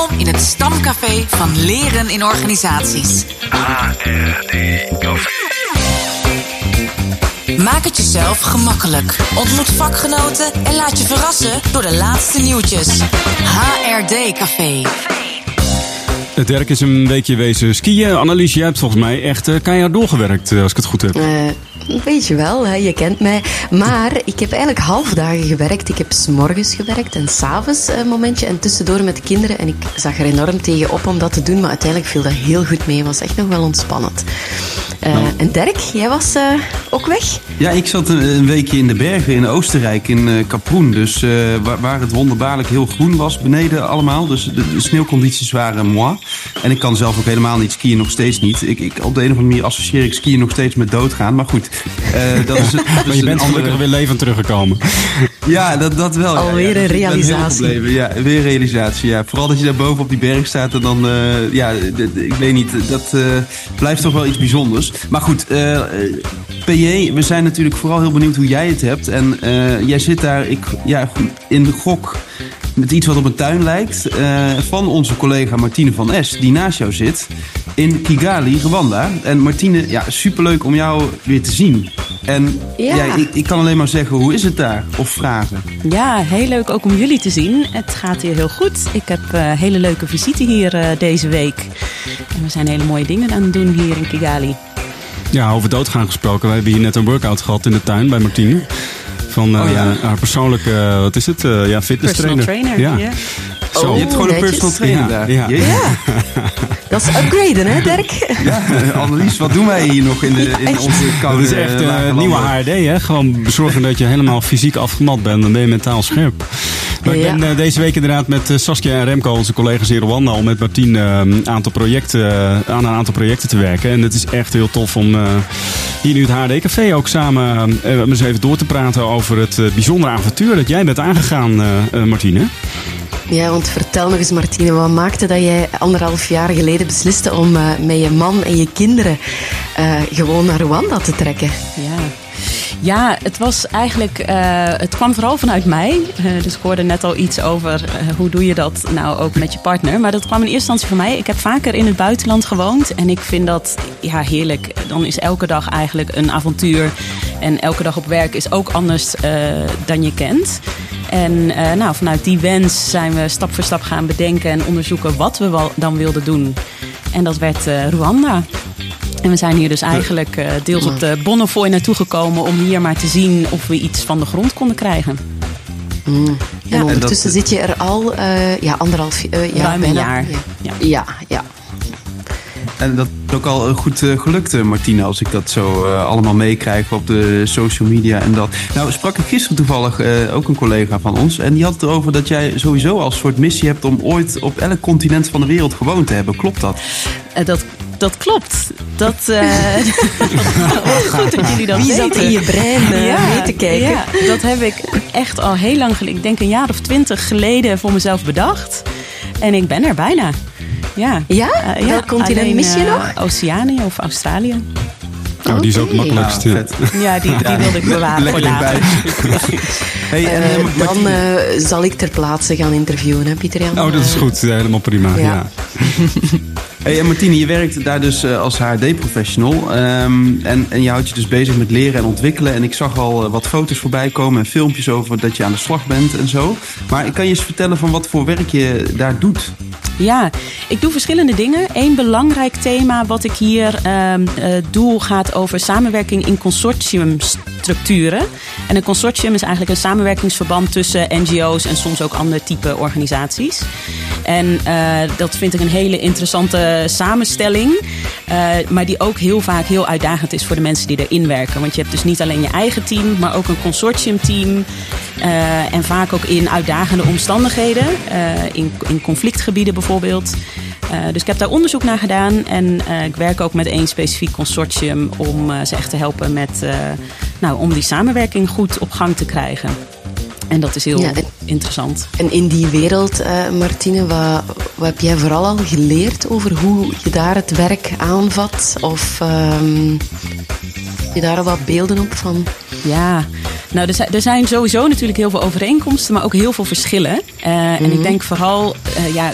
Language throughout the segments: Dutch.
Welkom in het stamcafé van Leren in Organisaties. HRD Café. Maak het jezelf gemakkelijk. Ontmoet vakgenoten en laat je verrassen door de laatste nieuwtjes. HRD Café. Dirk is een weekje wezen skiën. Annelies, jij hebt volgens mij echt uh, keihard doorgewerkt, uh, als ik het goed heb. Uh, weet je wel, hè? je kent mij. Maar ik heb eigenlijk halfdagen gewerkt. Ik heb s'morgens gewerkt en s'avonds een momentje. En tussendoor met de kinderen. En ik zag er enorm tegen op om dat te doen. Maar uiteindelijk viel dat heel goed mee. Het was echt nog wel ontspannend. Nou. En Dirk, jij was ook weg? Ja, ik zat een, een, weekje in de bergen in Oostenrijk, in Kaproen. Dus waar, waar, het wonderbaarlijk heel groen was beneden allemaal. Dus de, de sneeuwcondities waren moi. En ik kan zelf ook helemaal niet skiën, nog steeds niet. Ik, ik, op de een of andere manier associeer ik skiën nog steeds met doodgaan. Maar goed, uh, dat is, dat maar je bent gelukkig weer levend teruggekomen. Ja, dat, dat wel. Alweer ja, een realisatie. Ja, weer een realisatie. Ja. Vooral dat je daar boven op die berg staat en dan, uh, ja, ik weet niet, dat uh, blijft toch wel iets bijzonders. Maar goed, PJ, we zijn natuurlijk vooral heel benieuwd hoe jij het hebt. En jij zit daar ik, ja, in de gok met iets wat op een tuin lijkt. Uh, van onze collega Martine van Es, die naast jou zit. In Kigali, Rwanda. En Martine, ja, superleuk om jou weer te zien. En ja. ja ik, ik, kan alleen maar zeggen, hoe is het daar? Of vragen. Ja, heel leuk ook om jullie te zien. Het gaat hier heel goed. Ik heb een uh, hele leuke visite hier uh, deze week. En we zijn hele mooie dingen aan het doen hier in Kigali. Ja, over doodgaan gesproken. We hebben hier net een workout gehad in de tuin bij Martine. Van uh, oh, ja. haar persoonlijke, uh, wat is het? Uh, ja, fitness personal trainer. trainer. Ja. Oh, je hebt gewoon netjes. een personal trainer daar. Ja. Dat is upgraden, hè, Dirk? Ja, Annelies, wat doen wij hier nog in, de, in onze koude Dat is echt een nieuwe HRD, hè? Gewoon zorgen dat je helemaal fysiek afgemat bent. Dan ben je mentaal scherp. Maar ik ben uh, deze week inderdaad met Saskia en Remco, onze collega's in Rwanda, al met Martien uh, aantal projecten, aan een aantal projecten te werken. En het is echt heel tof om hier nu het HRD Café ook samen eens even door te praten over het bijzondere avontuur dat jij bent aangegaan, Martine. Ja, want vertel nog eens Martine, wat maakte dat jij anderhalf jaar geleden besliste om uh, met je man en je kinderen uh, gewoon naar Rwanda te trekken? Ja. Ja, het was eigenlijk, uh, het kwam vooral vanuit mij. Dus ik hoorde net al iets over hoe doe je dat nou ook met je partner. Maar dat kwam in eerste instantie van mij. Ik heb vaker in het buitenland gewoond en ik vind dat ja, heerlijk. Dan is elke dag eigenlijk een avontuur. En elke dag op werk is ook anders dan je kent. En nou, vanuit die wens zijn we stap voor stap gaan bedenken en onderzoeken wat we wel dan wilden doen. En dat werd Rwanda. En we zijn hier dus eigenlijk uh, deels op de Bonnefoy naartoe gekomen om hier maar te zien of we iets van de grond konden krijgen. Mm. Ja. En ondertussen zit je er al uh, ja, anderhalf uh, jaar. Ruim een jaar. Ja. ja, ja. En dat is ook al goed uh, gelukt, Martina, als ik dat zo uh, allemaal meekrijg op de social media en dat. Nou, sprak ik gisteren toevallig uh, ook een collega van ons. En die had het erover dat jij sowieso als soort missie hebt om ooit op elk continent van de wereld gewoond te hebben. Klopt dat? dat dat klopt. Dat, uh, goed dat jullie dat Wie weten. zat in je brein uh, ja, mee te kijken? Ja, dat heb ik echt al heel lang geleden. Ik denk een jaar of twintig geleden voor mezelf bedacht. En ik ben er bijna. Ja, ja? Uh, Welk continent mis je nog? Oceanië of Australië. Nou, die is ook het makkelijkst. Ja, ja die, die wilde ik bewaren voor later. hey, en, uh, dan uh, zal ik ter plaatse gaan interviewen, hè, Pieter Jan? Oh, dat is goed. Helemaal prima. Ja. ja. Hey, en Martine, je werkt daar dus uh, als HRD-professional. Um, en, en je houdt je dus bezig met leren en ontwikkelen. En ik zag al uh, wat foto's voorbij komen en filmpjes over dat je aan de slag bent en zo. Maar ik kan je eens vertellen van wat voor werk je daar doet? Ja, ik doe verschillende dingen. Eén belangrijk thema wat ik hier uh, doe gaat over samenwerking in consortiumstructuren. En een consortium is eigenlijk een samenwerkingsverband tussen NGO's en soms ook andere type organisaties. En uh, dat vind ik een hele interessante samenstelling. Uh, maar die ook heel vaak heel uitdagend is voor de mensen die erin werken. Want je hebt dus niet alleen je eigen team, maar ook een consortiumteam. Uh, en vaak ook in uitdagende omstandigheden. in, in conflictgebieden bijvoorbeeld. Dus ik heb daar onderzoek naar gedaan en ik werk ook met één specifiek consortium om ze echt te helpen met, nou, om die samenwerking goed op gang te krijgen. En dat is heel ja, en, interessant. En in die wereld, Martine, wat, wat, heb jij vooral al geleerd over hoe je daar het werk aanvat? Of um, je daar al wat beelden op van? Ja, nou, er zijn, er zijn sowieso natuurlijk heel veel overeenkomsten, maar ook heel veel verschillen. Uh, mm -hmm. En ik denk vooral, uh, ja,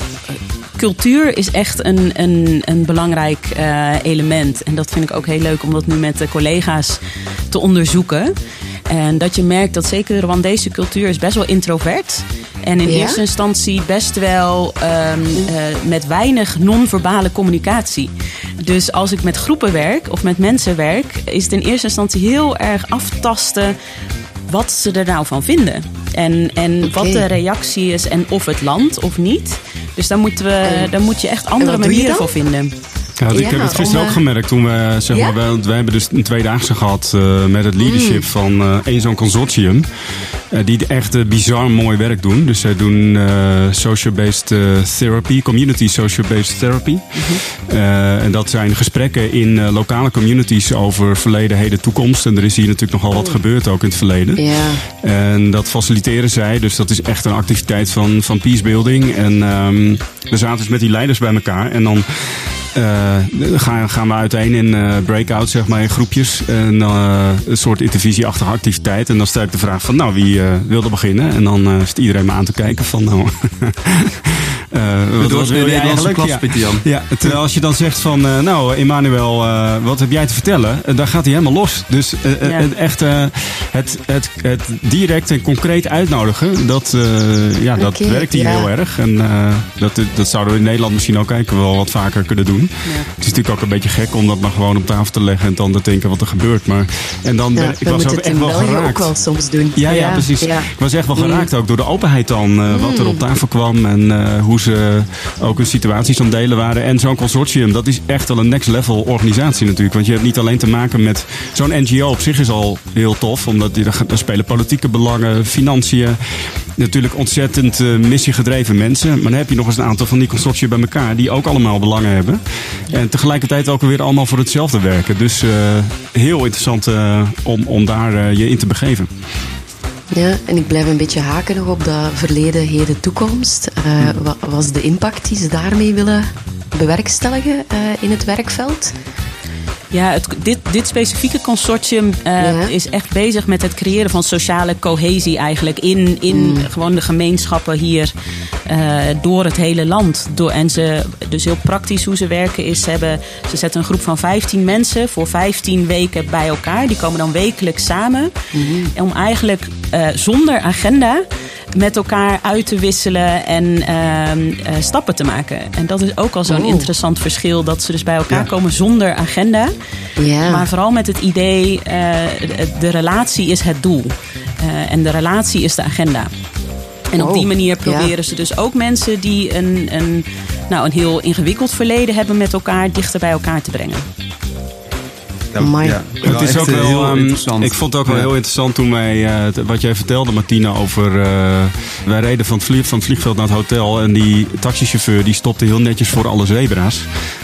cultuur is echt een, een, een belangrijk uh, element. En dat vind ik ook heel leuk om dat nu met de collega's te onderzoeken. En dat je merkt dat zeker de Rwandese cultuur is best wel introvert. En in Ja? eerste instantie best wel ehm, eh, met weinig non-verbale communicatie. Dus als ik met groepen werk of met mensen werk, is het in eerste instantie heel erg aftasten wat ze er nou van vinden. En, en wat de reactie is en of het land of niet. Dus daar, moeten we, daar moet je echt andere manieren voor vinden. Ja, ik heb het gisteren ook eh, gemerkt toen we, zeg maar, wij, wij hebben dus een tweedaagse gehad eh, met het leadership Mm. van eh één zo'n consortium. eh, die echt bizar mooi werk doen. Dus zij doen social-based therapy, community social-based therapy. Mhm. En dat zijn gesprekken in lokale communities over verleden, heden, toekomst. En er is hier natuurlijk nogal wat gebeurd ook in het verleden. En dat faciliteren zij. Dus dat is echt een activiteit van, van peacebuilding. En ehm we zaten dus met die leiders bij elkaar. En dan gaan, gaan we uiteen in eh breakouts, zeg maar, in groepjes. En eh, een soort intervisieachtige activiteit. En dan stel ik de vraag van, nou, wie eh wilde beginnen? En dan eh zit iedereen me aan te kijken van, nou... eh, wat- doorsnee wil je eigenlijk? klas, Ja. Pieter Jan. Ja, terwijl als je dan zegt van, eh, nou Emmanuel, eh, wat heb jij te vertellen? Eh, dan gaat hij helemaal los. Dus eh, eh, Ja. het echt eh, het, het, het direct en concreet uitnodigen, dat, eh, ja, dat werkt hier ja. heel erg. En eh, dat, dat zouden we in Nederland misschien ook kijken wel wat vaker kunnen doen. Het is natuurlijk ook een beetje gek om dat maar gewoon op tafel te leggen en dan te denken wat er gebeurt. Maar, en dan ben, ik was ook echt wel geraakt. ook wel soms doen. Ja, ja, precies. Ik was echt wel Mm. geraakt ook door de openheid dan. eh, wat er op tafel kwam en eh, hoe ze ook hun situaties aan het delen waren. En zo'n consortium, dat is echt wel een next level organisatie natuurlijk. Want je hebt niet alleen te maken met zo'n NGO op zich is al heel tof. Omdat die, daar spelen politieke belangen, financiën. Natuurlijk ontzettend eh, missiegedreven mensen. Maar dan heb je nog eens een aantal van die consortia bij elkaar. Die ook allemaal belangen hebben. En tegelijkertijd ook weer allemaal voor hetzelfde werken. Dus eh, heel interessant eh, om, om daar eh, je in te begeven. Ja, en ik blijf een beetje haken nog op dat verleden, heden, toekomst. Eh, Wat was de impact die ze daarmee willen bewerkstelligen in het werkveld? Ja, het, dit, dit specifieke consortium eh, Ja. is echt bezig met het creëren van sociale cohesie eigenlijk in, in gewoon de gemeenschappen hier eh, door het hele land. Door, en ze, dus heel praktisch hoe ze werken is, ze, hebben, ze zetten een groep van 15 mensen voor 15 weken bij elkaar. Die komen dan wekelijks samen om eigenlijk eh, zonder agenda met elkaar uit te wisselen en ehm, eh, stappen te maken. En dat is ook al zo'n Oh. interessant verschil. Dat ze dus bij elkaar Ja. komen zonder agenda. Ja. Maar vooral met het idee, eh, de, relatie is het doel. Eh, en de relatie is de agenda. En op Oh, die manier ja. proberen ze dus ook mensen die een, een, nou, een heel ingewikkeld verleden hebben met elkaar dichter bij elkaar te brengen. Ja, Het is ook eh, wel, heel ehm, interessant. Ik vond het ook wel Ja. heel interessant toen wij, eh, wat jij vertelde, Martina, over. eh, wij reden van het, vlieg, van het vliegveld naar het hotel. En die taxichauffeur die stopte heel netjes voor alle zebra's.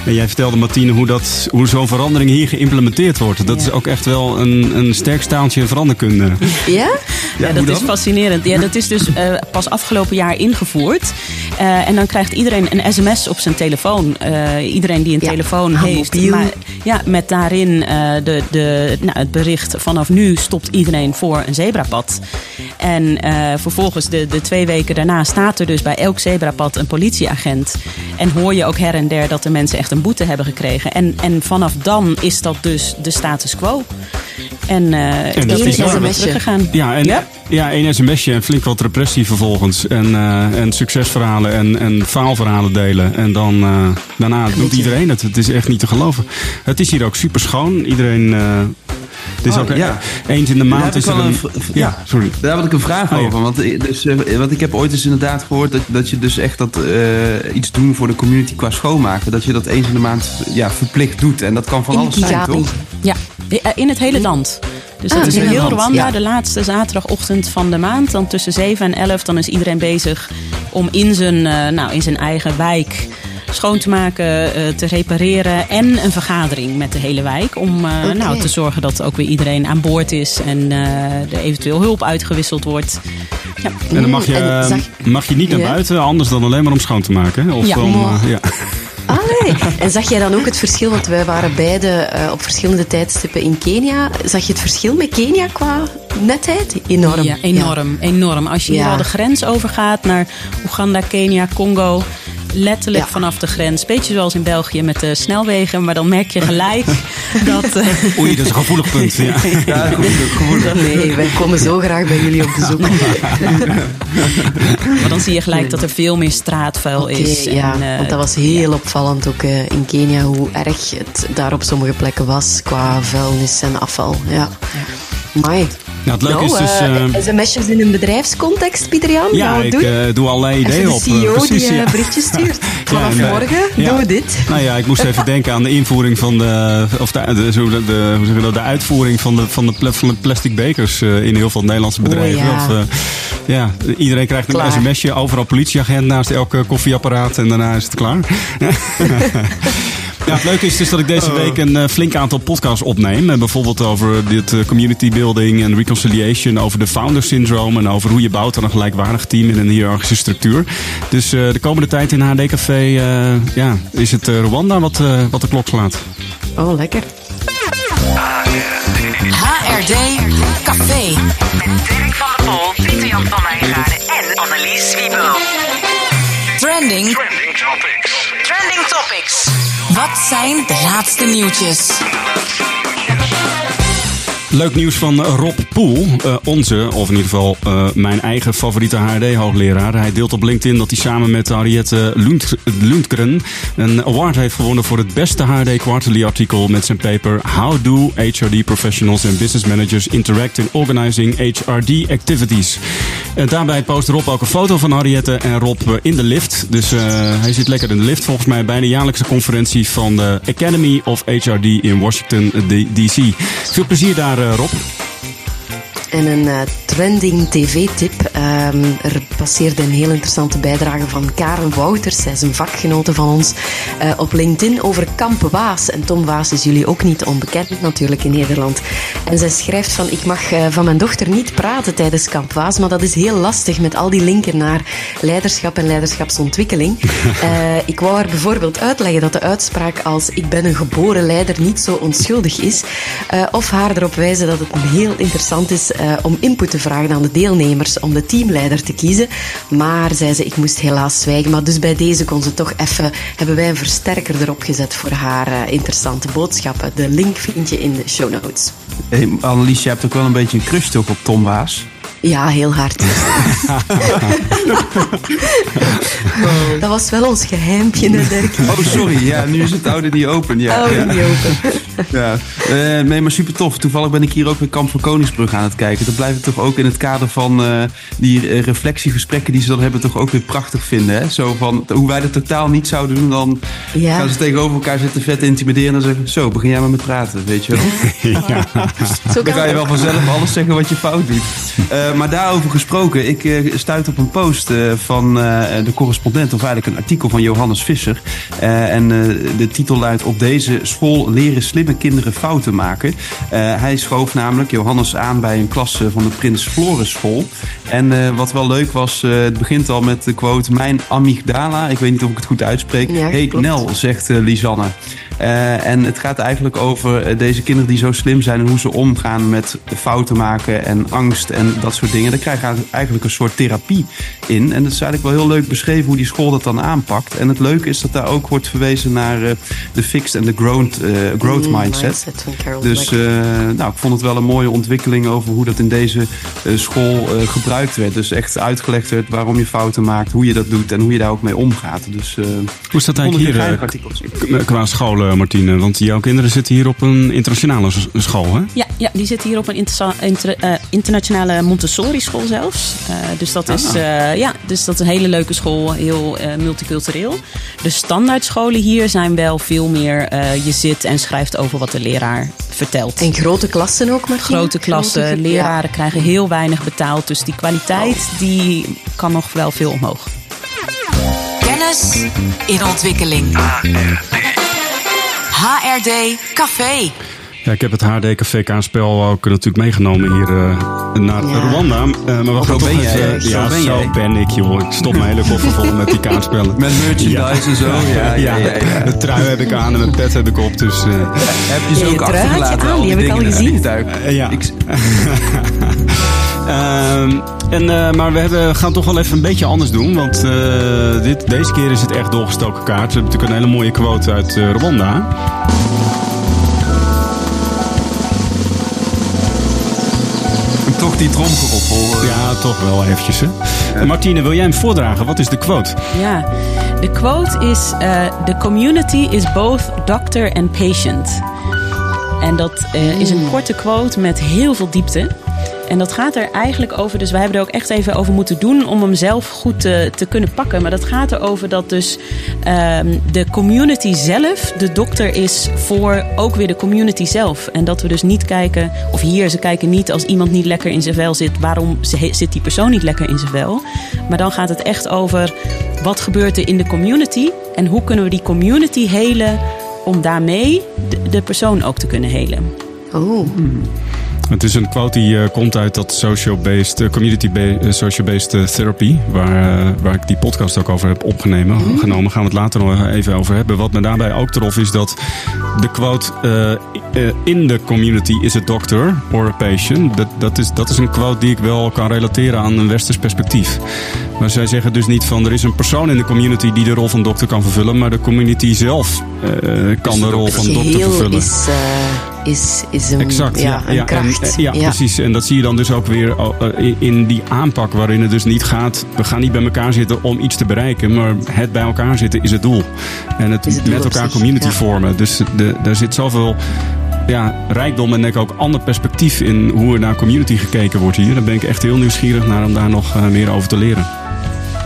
En jij vertelde, Martine, hoe, dat, hoe zo'n verandering hier geïmplementeerd wordt. Dat Ja. is ook echt wel een, een sterk staaltje in veranderkunde. Ja? Ja, dat is fascinerend. Ja, dat is dus eh, pas afgelopen jaar ingevoerd. Eh, en dan krijgt iedereen een sms op zijn telefoon. Eh, iedereen die een Ja, telefoon heeft. Maar, ja, met daarin eh, de, de, nou, het bericht vanaf nu stopt iedereen voor een zebrapad. En eh, vervolgens de, de twee weken daarna staat er dus bij elk zebrapad een politieagent. En hoor je ook her en der dat de mensen echt een boete hebben gekregen. En, en vanaf dan is dat dus de status quo. En, eh En dat is teruggegaan. Ja, en, Ja? ja? één sms'je en flink wat repressie vervolgens. En, eh, en succesverhalen en, en faalverhalen delen. En dan daarna doet iedereen het. Het is echt niet te geloven. Het is hier ook super schoon. Iedereen... Oh, ook ja. eens in de maand is er wel een... Ja, sorry. Daar had ik een vraag Oh, ja. over. Want, eh, dus, eh, want ik heb ooit eens inderdaad gehoord dat, dat je dus echt dat eh, iets doen voor de community qua schoonmaken. Dat je dat eens in de maand ja, verplicht doet. En dat kan van In alles zijn, toch? Ja, in het hele land. Dus dat Ah, is in heel Rwanda, ja. de laatste zaterdagochtend van de maand. Dan tussen 7 en 11, dan is iedereen bezig om in zijn, eh, nou, in zijn eigen wijk schoon te maken, eh, te repareren. En een vergadering met de hele wijk. Om eh, nou, te zorgen dat ook weer iedereen aan boord is en eh, er eventueel hulp uitgewisseld wordt. Ja. En dan mag je, en zag- mag je niet naar buiten, anders dan alleen maar om schoon te maken. Of Ja. om, ja. Allee. En zag jij dan ook het verschil, want wij waren beide eh, op verschillende tijdstippen in Kenia. Zag je het verschil met Kenia qua netheid? Enorm. Ja, enorm, enorm. Als je hier al de grens overgaat naar Oeganda, Kenia, Congo. Letterlijk Ja. vanaf de grens. Beetje zoals in België met de snelwegen. Maar dan merk je gelijk dat... eh, Oei, dat is een gevoelig punt. Ja. Ja, gevoelig, gevoelig. Nee, wij komen zo graag bij jullie op bezoek. maar dan zie je gelijk dat er veel meer straatvuil is. ja, En, eh, want dat was heel opvallend ook eh, in Kenia hoe erg het daar op sommige plekken was qua vuilnis en afval. Ja. Mai. Nou, het leuke nou, is dus... eh, eh, sms'jes in een bedrijfscontext, Pieter Jan? ja, we ik doen? eh, doe allerlei ideeën de op. eh, CEO precies, die eh, ja. berichtjes stuurt. Vanaf en, eh, morgen ja. doen we dit. Nou ja, ik moest even denken aan de invoering van de, of de, de, zo de, de- hoe zeg dat, de uitvoering van de, van de, pla- van de plastic bekers eh, in heel veel Nederlandse bedrijven. ja. Eh, ja, iedereen krijgt een Klaar. sms'je, overal politieagent naast elke koffieapparaat en daarna is het klaar. Ja, het leuke is dus dat ik deze week een eh, flink aantal podcasts opneem. Eh, bijvoorbeeld over dit eh, community building en reconciliation, over de founder syndrome en over hoe je bouwt aan een gelijkwaardig team in een hiërarchische structuur. Dus eh, de komende tijd in HD Café eh, ja, is het Rwanda wat, wat de klok slaat. Oh, lekker. HRD Café. Dirk van der Pol, Pieter Jan van Wijngaarden en Annelies Wiebel. Trending. Trending topics. Trending Topics. Wat zijn de laatste nieuwtjes? Leuk nieuws van eh, Rob Poel, eh, onze, of in ieder geval eh, mijn eigen favoriete HRD-hoogleraar. Hij deelt op LinkedIn dat hij samen met Henriette Lund- Lundgren een award heeft gewonnen voor het beste HRD Quarterly artikel met zijn paper How do HRD professionals and business managers interact in organizing HRD activities. Daarbij post Rob ook een foto van Henriette en Rob in de lift. Dus hij zit lekker in de lift volgens mij bij de jaarlijkse conferentie van de Academy of HRD in Washington DC. Veel plezier daar, eh, Rob. En een eh, trending tv-tip. Ehm, er passeerde een heel interessante bijdrage van Karen Wouters. Zij is een vakgenote van ons eh, op LinkedIn over Kamp Waas. En Tom Waas is jullie ook niet onbekend natuurlijk in Nederland. En zij schrijft van, ik mag eh, van mijn dochter niet praten tijdens Kamp Waas, maar dat is heel lastig met al die linken naar leiderschap en leiderschapsontwikkeling. Ik wou haar bijvoorbeeld uitleggen dat de uitspraak als ik ben een geboren leider niet zo onschuldig is. Of haar erop wijzen dat het heel interessant is eh, om input te vragen aan de deelnemers om de teamleider te kiezen. Maar, zei ze, ik moest helaas zwijgen. Maar dus bij deze kon ze toch even, hebben wij een versterker erop gezet voor haar eh, interessante boodschappen. De link vind je in de show notes. Hey, Annelies, je hebt ook wel een beetje een crush toch op Tom Waas? Ja, heel hard. dat was wel ons geheimpje, Dirk. Oh, sorry. Ja, nu is het oude niet open. Ja, Oh, ja. niet open. Ja, Eh, nee, maar super tof. Toevallig ben ik hier ook weer Kamp van Koningsbrug aan het kijken. Dat blijft toch ook in het kader van eh, die eh, reflectiegesprekken die ze dan hebben, toch ook weer prachtig vinden. Hè? Zo van hoe wij dat totaal niet zouden doen, dan Ja. gaan ze tegenover elkaar zitten vet intimideren en zeggen: Zo, begin jij maar met praten, weet je wel. Dan kan je wel vanzelf alles zeggen wat je fout doet. Maar daarover gesproken, ik eh stuit op een post eh, van eh, de correspondent, of eigenlijk een artikel van Johannes Visser. Eh, en eh, de titel luidt: Op deze school leren slimme kinderen fouten maken. Eh, hij schoof namelijk Johannes aan bij een klas eh, van de Prins Floris School. En eh, wat wel leuk was, eh, het begint al met de quote: Mijn amygdala, ik weet niet of ik het goed uitspreek, Ja, heet klopt. Nel, zegt eh, Lisanne. Eh, en het gaat eigenlijk over eh, deze kinderen die zo slim zijn en hoe ze omgaan met fouten maken en angst en dat soort dingen. Daar krijg je eigenlijk een soort therapie in. En het is eigenlijk wel heel leuk beschreven hoe die school dat dan aanpakt. En het leuke is dat daar ook wordt verwezen naar eh, de fixed en de growth, eh, growth Mm, mindset. Dus eh, nou, ik vond het wel een mooie ontwikkeling over hoe dat in deze eh, school eh, gebruikt werd. Dus echt uitgelegd werd waarom je fouten maakt, hoe je dat doet en hoe je daar ook mee omgaat. Dus eh Hoe is dat eigenlijk hier eh, qua scholen, Martine? Want jouw kinderen zitten hier op een internationale school, hè? Ja, ja, die zit hier op een inter- internationale Montessori-school zelfs. Eh, dus, dat is, eh, ja, dus dat is een hele leuke school, heel eh, multicultureel. De standaardscholen hier zijn wel veel meer... eh, je zit en schrijft over wat de leraar vertelt. En grote klassen ook, maar Grote klassen, Grote- leraren krijgen heel weinig betaald. Dus die kwaliteit die kan nog wel veel omhoog. Kennis in ontwikkeling. HRD Café. Ja, ik heb het HD Café Kaarspel ook natuurlijk meegenomen hier eh, naar Ja. Rwanda. Eh, maar we gaan Zo toch ben even- jij, hè? Zo ben zo jij. ben ik, joh. Ik stop mijn hele koffer vol met die kaartspellen. Met merchandise en zo. Ja, ja, ja. ja, De trui heb ik aan en mijn pet heb ik op, dus... eh, Heb je ze ook achtergelaten? aan, al die heb ik al gezien. Eh, ja. Ik- Ehm, en, eh, maar we hebben, gaan toch wel even een beetje anders doen. Want eh, dit, deze keer is het echt doorgestoken kaart. We hebben natuurlijk een hele mooie quote uit eh, Rwanda. Die tromgeroffel. Ja, toch wel eventjes. Hè? Martine, wil jij hem voordragen? Wat is de quote? Ja, de quote is: eh, The community is both doctor and patient. En dat eh, is een korte quote met heel veel diepte. En dat gaat er eigenlijk over, dus wij hebben er ook echt even over moeten doen om hem zelf goed te, te kunnen pakken. Maar dat gaat erover dat dus ehm, de community zelf de dokter is voor ook weer de community zelf. En dat we dus niet kijken, of hier, ze kijken niet als iemand niet lekker in zijn vel zit, waarom zit die persoon niet lekker in zijn vel. Maar dan gaat het echt over wat gebeurt er in de community en hoe kunnen we die community helen om daarmee de, de persoon ook te kunnen helen. Oh, Het is een quote die eh, komt uit dat social-based, eh, community-based, social-based eh, therapy, waar, waar ik die podcast ook over heb opgenomen. Genomen gaan we het later nog even over hebben. Wat me daarbij ook trof is dat de quote in the community is a doctor or a patient. Dat, dat, is, dat is een quote die ik wel kan relateren aan een westers perspectief. Maar zij zeggen dus niet van er is een persoon in de community die de rol van dokter kan vervullen, maar de community zelf kan de rol van dokter vervullen. is, is, is een, Exact, ja, een kracht. En, eh, ja, precies. En dat zie je dan dus ook weer oh, eh, in- die aanpak waarin het dus niet gaat. We gaan niet bij elkaar zitten om iets te bereiken, maar het bij elkaar zitten is het doel. En het, het doel met elkaar zich, community vormen. Dus de, daar zit zoveel ja, rijkdom en denk ik ook ander perspectief in hoe er naar community gekeken wordt hier. Daar ben ik echt heel nieuwsgierig naar om daar nog eh, meer over te leren.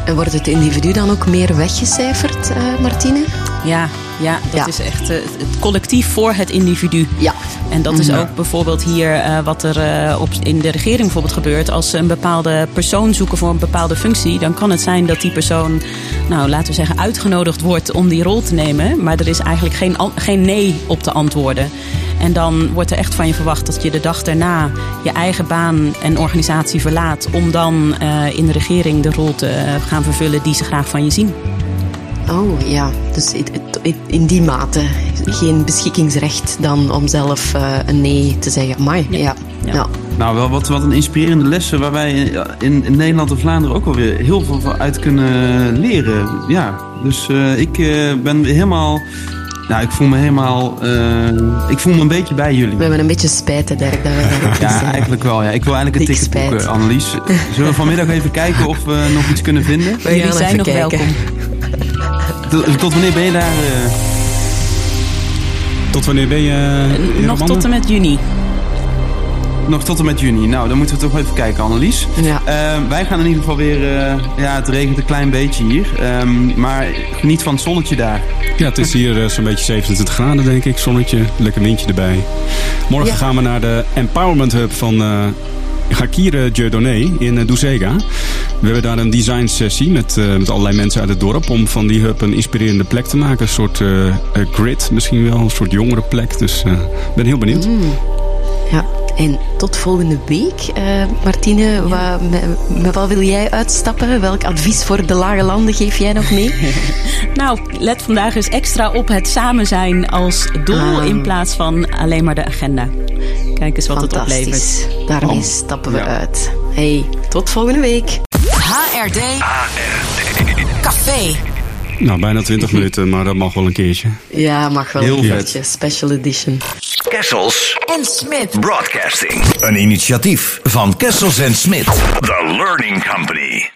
En wordt het individu dan ook meer weggecijferd, Martine? Ja, ja dat Ja. is echt eh, het collectief voor het individu. Ja. En dat is ook bijvoorbeeld hier eh, wat er eh, op, in de regering bijvoorbeeld gebeurt. Als ze een bepaalde persoon zoeken voor een bepaalde functie, dan kan het zijn dat die persoon, nou laten we zeggen, uitgenodigd wordt om die rol te nemen. Maar er is eigenlijk geen, geen nee op te antwoorden. En dan wordt er echt van je verwacht dat je de dag daarna je eigen baan en organisatie verlaat. Om dan eh, in de regering de rol te gaan vervullen die ze graag van je zien. Oh ja, dus in- die mate geen beschikkingsrecht dan om zelf eh, een nee te zeggen. Maar ja. Ja. Ja. Nou, wel wat, wat een inspirerende lessen waar wij ja, in, in Nederland en Vlaanderen ook wel weer heel veel van uit kunnen leren. Ja, dus eh, ik eh, ben helemaal. Nou, ik voel me helemaal. eh, ik voel me een beetje bij jullie. We hebben een beetje spijt, hè, Dirk, dat we daar Ja, zijn. eigenlijk wel. Ja. Ik wil eigenlijk een Dik ticket boeken. Annelies. Zullen we vanmiddag even kijken of we nog iets kunnen vinden? We Jullie zijn nog kijken. welkom. Tot, tot wanneer ben je daar? eh? Tot wanneer ben je eh, Nog tot en met juni. Nog tot en met juni. Nou, dan moeten we toch even kijken, Annelies. Ja. Ehm, wij gaan in ieder geval weer... eh, ja, het regent een klein beetje hier. Ehm, maar geniet van het zonnetje daar. Ja, het is hier eh, zo'n beetje 27 graden, denk ik. Zonnetje, lekker windje erbij. Morgen Ja. gaan we naar de Empowerment Hub van eh Gakire Dieudonné in uh, Doezega. We hebben daar een design sessie met, eh, met allerlei mensen uit het dorp... om van die hub een inspirerende plek te maken. Een soort eh, eh, grid misschien wel, een soort jongere plek. Dus ik ben heel benieuwd. Ja. En tot volgende week. Eh, Martine, wat, met, met wat wil jij uitstappen? Welk advies voor de lage landen geef jij nog mee? Nou, let vandaag eens extra op het samen zijn als doel Ah. in plaats van alleen maar de agenda. Kijk eens wat het oplevert. Daarmee stappen we Ja. uit. Hey, tot volgende week. HRD Café. Nou, bijna 20 minuten, maar dat mag wel een keertje. Ja, mag wel Heel een vet. keertje. Special edition. Kessels En Smit. Broadcasting. Een initiatief van Kessels en Smit. The Learning Company.